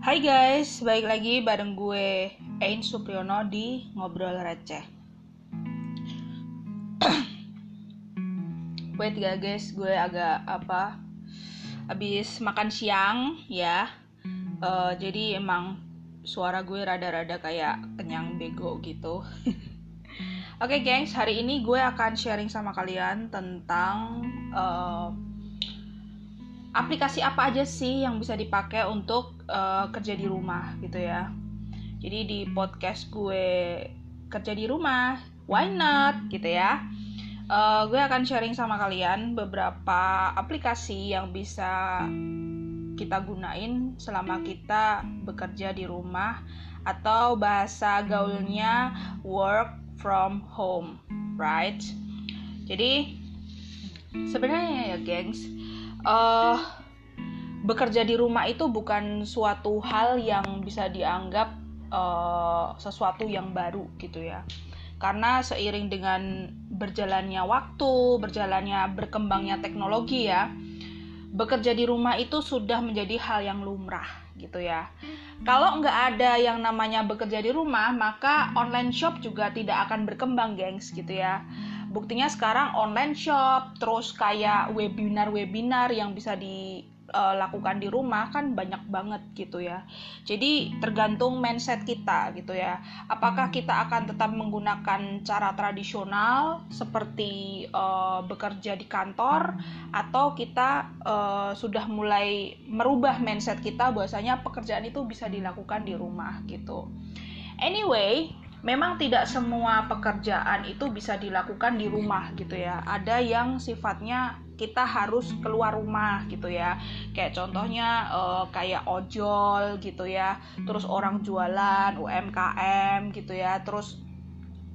Hai guys, balik lagi bareng gue Ain Supriyono di Ngobrol Receh. Wait ya guys, gue agak apa Abis makan siang ya. Uh, Jadi emang suara gue rada-rada kayak kenyang bego gitu. Oke okay, gengs, hari ini gue akan sharing sama kalian tentang uh, aplikasi apa aja sih yang bisa dipakai untuk uh, kerja di rumah gitu ya. Jadi di podcast gue kerja di rumah, why not gitu ya. Uh, gue akan sharing sama kalian beberapa aplikasi yang bisa kita gunain selama kita bekerja di rumah atau bahasa gaulnya work from home, right? Jadi sebenarnya ya, gengs, uh, bekerja di rumah itu bukan suatu hal yang bisa dianggap uh, sesuatu yang baru gitu ya karena seiring dengan berjalannya waktu, berjalannya berkembangnya teknologi ya, bekerja di rumah itu sudah menjadi hal yang lumrah gitu ya. Kalau nggak ada yang namanya bekerja di rumah, maka online shop juga tidak akan berkembang, gengs gitu ya buktinya sekarang online shop terus kayak webinar-webinar yang bisa dilakukan di rumah kan banyak banget gitu ya. Jadi tergantung mindset kita gitu ya. Apakah kita akan tetap menggunakan cara tradisional seperti uh, bekerja di kantor atau kita uh, sudah mulai merubah mindset kita bahwasanya pekerjaan itu bisa dilakukan di rumah gitu. Anyway memang tidak semua pekerjaan itu bisa dilakukan di rumah gitu ya. Ada yang sifatnya kita harus keluar rumah gitu ya. Kayak contohnya uh, kayak ojol gitu ya. Terus orang jualan UMKM gitu ya. Terus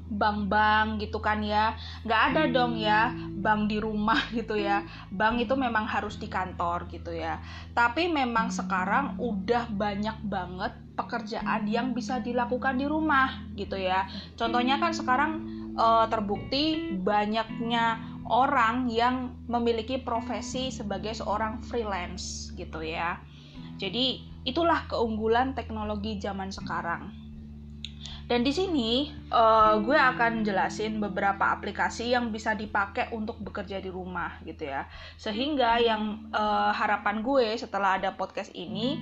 bank-bank gitu kan ya nggak ada dong ya bank di rumah gitu ya bank itu memang harus di kantor gitu ya tapi memang sekarang udah banyak banget pekerjaan yang bisa dilakukan di rumah gitu ya. Contohnya kan sekarang e, terbukti banyaknya orang yang memiliki profesi sebagai seorang freelance gitu ya. Jadi itulah keunggulan teknologi zaman sekarang. Dan di sini uh, gue akan jelasin beberapa aplikasi yang bisa dipakai untuk bekerja di rumah gitu ya. Sehingga yang uh, harapan gue setelah ada podcast ini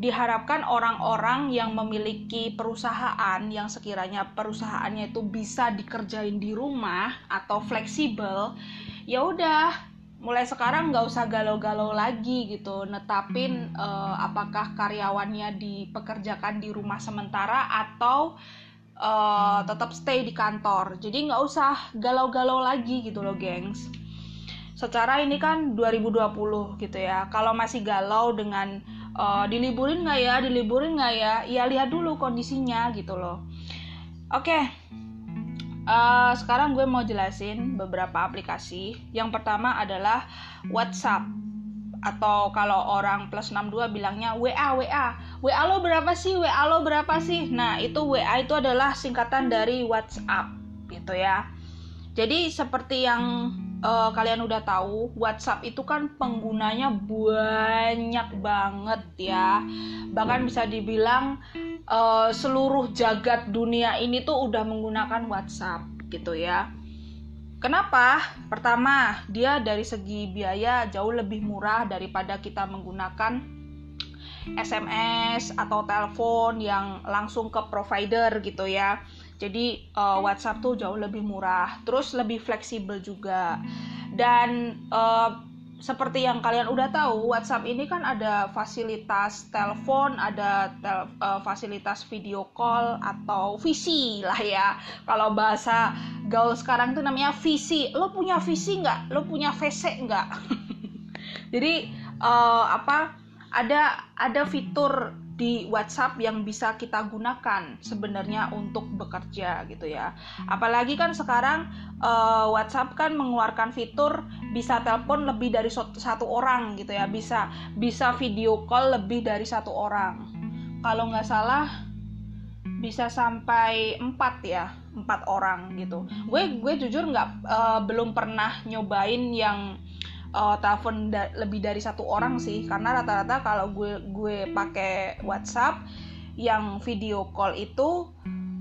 diharapkan orang-orang yang memiliki perusahaan yang sekiranya perusahaannya itu bisa dikerjain di rumah atau fleksibel ya udah mulai sekarang nggak usah galau-galau lagi gitu netapin uh, apakah karyawannya dipekerjakan di rumah sementara atau uh, tetap stay di kantor. Jadi nggak usah galau-galau lagi gitu loh gengs. Secara ini kan 2020 gitu ya. Kalau masih galau dengan uh, diliburin nggak ya diliburin nggak ya? Ya lihat dulu kondisinya gitu loh. Oke okay. Uh, sekarang gue mau jelasin beberapa aplikasi. Yang pertama adalah WhatsApp. Atau kalau orang plus 62 bilangnya WA WA WA lo berapa sih? WA lo berapa sih? Nah itu WA itu adalah singkatan dari WhatsApp gitu ya. Jadi seperti yang uh, kalian udah tahu WhatsApp itu kan penggunanya banyak banget ya bahkan bisa dibilang uh, seluruh jagat dunia ini tuh udah menggunakan WhatsApp gitu ya Kenapa? Pertama, dia dari segi biaya jauh lebih murah daripada kita menggunakan SMS atau telepon yang langsung ke provider gitu ya. Jadi uh, WhatsApp tuh jauh lebih murah, terus lebih fleksibel juga. Dan uh, seperti yang kalian udah tahu, WhatsApp ini kan ada fasilitas telepon, ada tel uh, fasilitas video call atau visi lah ya. Kalau bahasa gaul sekarang tuh namanya visi. Lo punya visi nggak? Lo punya VC nggak? Jadi uh, apa? Ada ada fitur di WhatsApp yang bisa kita gunakan sebenarnya untuk bekerja gitu ya. Apalagi kan sekarang uh, WhatsApp kan mengeluarkan fitur bisa telepon lebih dari satu orang gitu ya, bisa bisa video call lebih dari satu orang. Kalau nggak salah bisa sampai empat ya, empat orang gitu. Gue gue jujur nggak uh, belum pernah nyobain yang uh, telepon da lebih dari satu orang sih. Karena rata-rata kalau gue gue pakai WhatsApp yang video call itu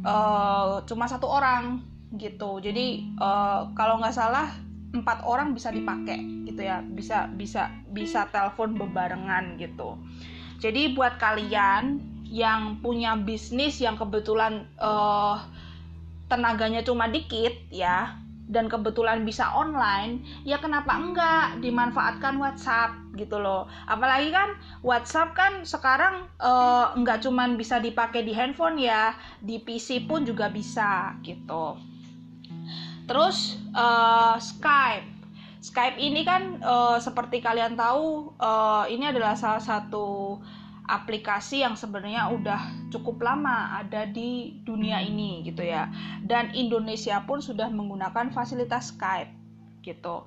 uh, cuma satu orang gitu. Jadi uh, kalau nggak salah empat orang bisa dipakai gitu ya. Bisa bisa bisa telepon bebarengan gitu. Jadi buat kalian yang punya bisnis yang kebetulan uh, tenaganya cuma dikit ya dan kebetulan bisa online, ya kenapa enggak dimanfaatkan WhatsApp gitu loh. Apalagi kan WhatsApp kan sekarang uh, enggak cuman bisa dipakai di handphone ya, di PC pun juga bisa gitu. Terus uh, Skype. Skype ini kan uh, seperti kalian tahu uh, ini adalah salah satu aplikasi yang sebenarnya udah cukup lama ada di dunia ini gitu ya. Dan Indonesia pun sudah menggunakan fasilitas Skype gitu.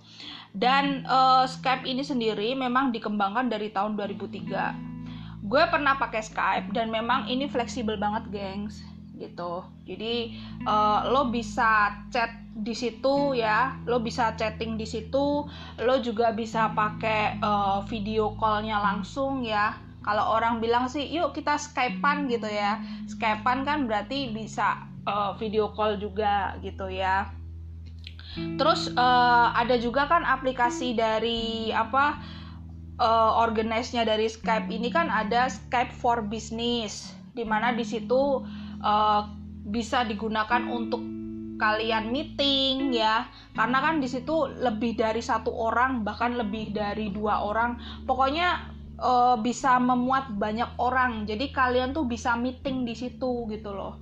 Dan uh, Skype ini sendiri memang dikembangkan dari tahun 2003. Gue pernah pakai Skype dan memang ini fleksibel banget, gengs gitu. Jadi uh, lo bisa chat di situ ya, lo bisa chatting di situ, lo juga bisa pakai uh, video callnya langsung ya kalau orang bilang sih yuk kita skypean gitu ya. Skypean kan berarti bisa uh, video call juga gitu ya. Terus uh, ada juga kan aplikasi dari apa uh, organize-nya dari Skype. Ini kan ada Skype for Business di mana di situ uh, bisa digunakan untuk kalian meeting ya. Karena kan di situ lebih dari satu orang bahkan lebih dari dua orang. Pokoknya uh, bisa memuat banyak orang. Jadi kalian tuh bisa meeting di situ gitu loh.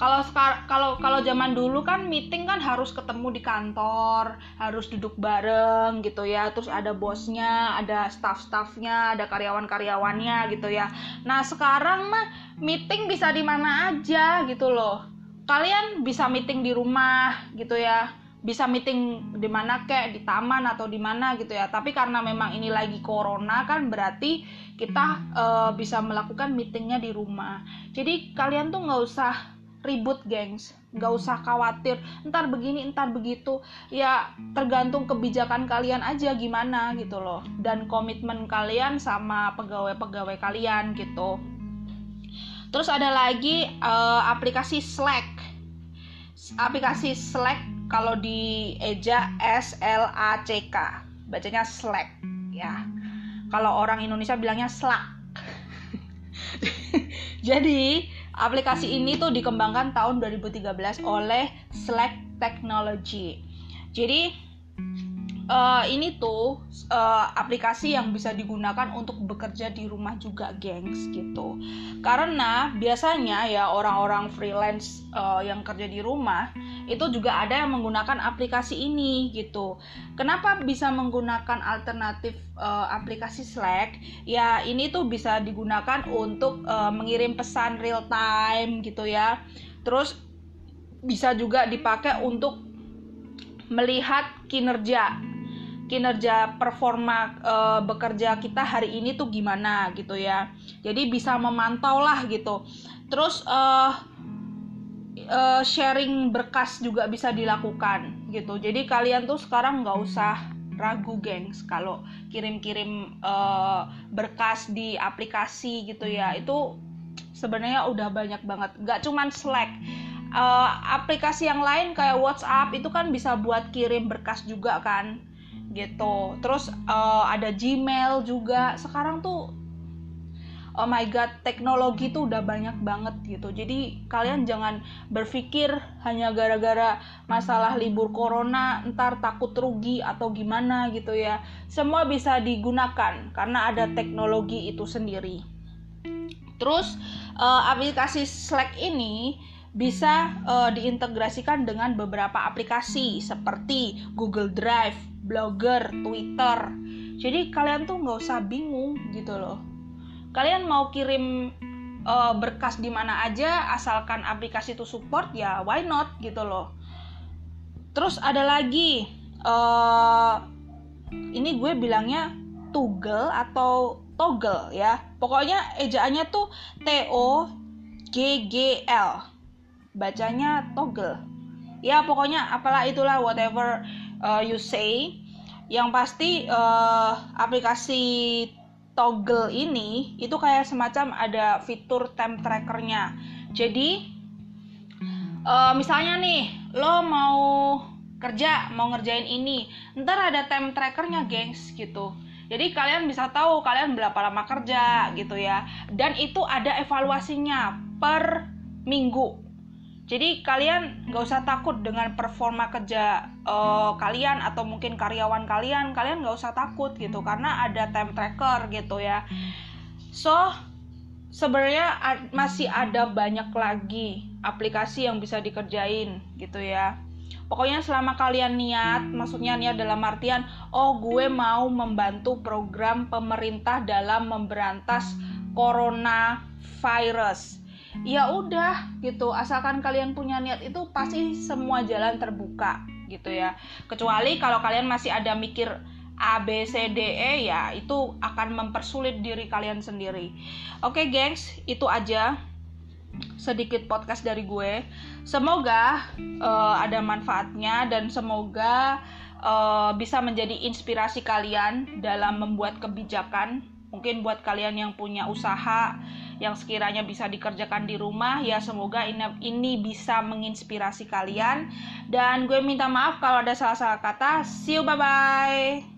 Kalau kalau kalau zaman dulu kan meeting kan harus ketemu di kantor harus duduk bareng gitu ya. Terus ada bosnya ada staff-staffnya ada karyawan-karyawannya gitu ya. Nah sekarang mah meeting bisa di mana aja gitu loh. Kalian bisa meeting di rumah gitu ya bisa meeting di mana kek di taman atau di mana gitu ya. Tapi karena memang ini lagi corona kan berarti kita uh, bisa melakukan meetingnya di rumah. Jadi kalian tuh nggak usah ribut gengs. Nggak usah khawatir. Ntar begini ntar begitu. Ya tergantung kebijakan kalian aja gimana gitu loh. Dan komitmen kalian sama pegawai-pegawai kalian gitu. Terus ada lagi uh, aplikasi Slack. Aplikasi Slack kalau di eja S L A C K. Bacanya Slack ya. Kalau orang Indonesia bilangnya Slack jadi aplikasi ini tuh dikembangkan tahun 2013 oleh Slack Technology. Jadi uh, ini tuh uh, aplikasi yang bisa digunakan untuk bekerja di rumah juga, gengs gitu. Karena biasanya ya orang-orang freelance uh, yang kerja di rumah itu juga ada yang menggunakan aplikasi ini gitu. Kenapa bisa menggunakan alternatif uh, aplikasi Slack? Ya ini tuh bisa digunakan untuk uh, mengirim pesan real time gitu ya. Terus bisa juga dipakai untuk melihat kinerja kinerja performa e, bekerja kita hari ini tuh gimana gitu ya. Jadi bisa memantau lah gitu. Terus e, e, sharing berkas juga bisa dilakukan gitu. Jadi kalian tuh sekarang nggak usah ragu gengs kalau kirim-kirim e, berkas di aplikasi gitu ya. Itu sebenarnya udah banyak banget. Nggak cuman Slack. Uh, aplikasi yang lain kayak WhatsApp itu kan bisa buat kirim berkas juga kan gitu. Terus uh, ada Gmail juga. Sekarang tuh oh my god teknologi tuh udah banyak banget gitu. Jadi kalian jangan berpikir hanya gara-gara masalah libur corona ntar takut rugi atau gimana gitu ya. Semua bisa digunakan karena ada teknologi itu sendiri. Terus uh, aplikasi Slack ini bisa uh, diintegrasikan dengan beberapa aplikasi seperti Google Drive, Blogger, Twitter. Jadi kalian tuh nggak usah bingung gitu loh. Kalian mau kirim uh, berkas di mana aja asalkan aplikasi itu support ya why not gitu loh. Terus ada lagi uh, ini gue bilangnya Toggle atau Toggle ya. Pokoknya ejaannya tuh T O G G L bacanya toggle ya pokoknya apalah itulah whatever uh, you say yang pasti uh, aplikasi toggle ini itu kayak semacam ada fitur time trackernya. Jadi uh, misalnya nih lo mau kerja mau ngerjain ini ntar ada time trackernya gengs gitu. Jadi kalian bisa tahu kalian berapa lama kerja gitu ya. Dan itu ada evaluasinya per minggu jadi kalian nggak usah takut dengan performa kerja uh, kalian atau mungkin karyawan kalian kalian nggak usah takut gitu karena ada time tracker gitu ya so sebenarnya masih ada banyak lagi aplikasi yang bisa dikerjain gitu ya Pokoknya selama kalian niat, maksudnya niat dalam artian, oh gue mau membantu program pemerintah dalam memberantas coronavirus. Ya udah gitu, asalkan kalian punya niat itu pasti semua jalan terbuka gitu ya. Kecuali kalau kalian masih ada mikir A, B, C, D, E ya itu akan mempersulit diri kalian sendiri. Oke gengs, itu aja sedikit podcast dari gue. Semoga uh, ada manfaatnya dan semoga uh, bisa menjadi inspirasi kalian dalam membuat kebijakan. Mungkin buat kalian yang punya usaha yang sekiranya bisa dikerjakan di rumah ya semoga ini, ini bisa menginspirasi kalian. Dan gue minta maaf kalau ada salah-salah kata. See you bye bye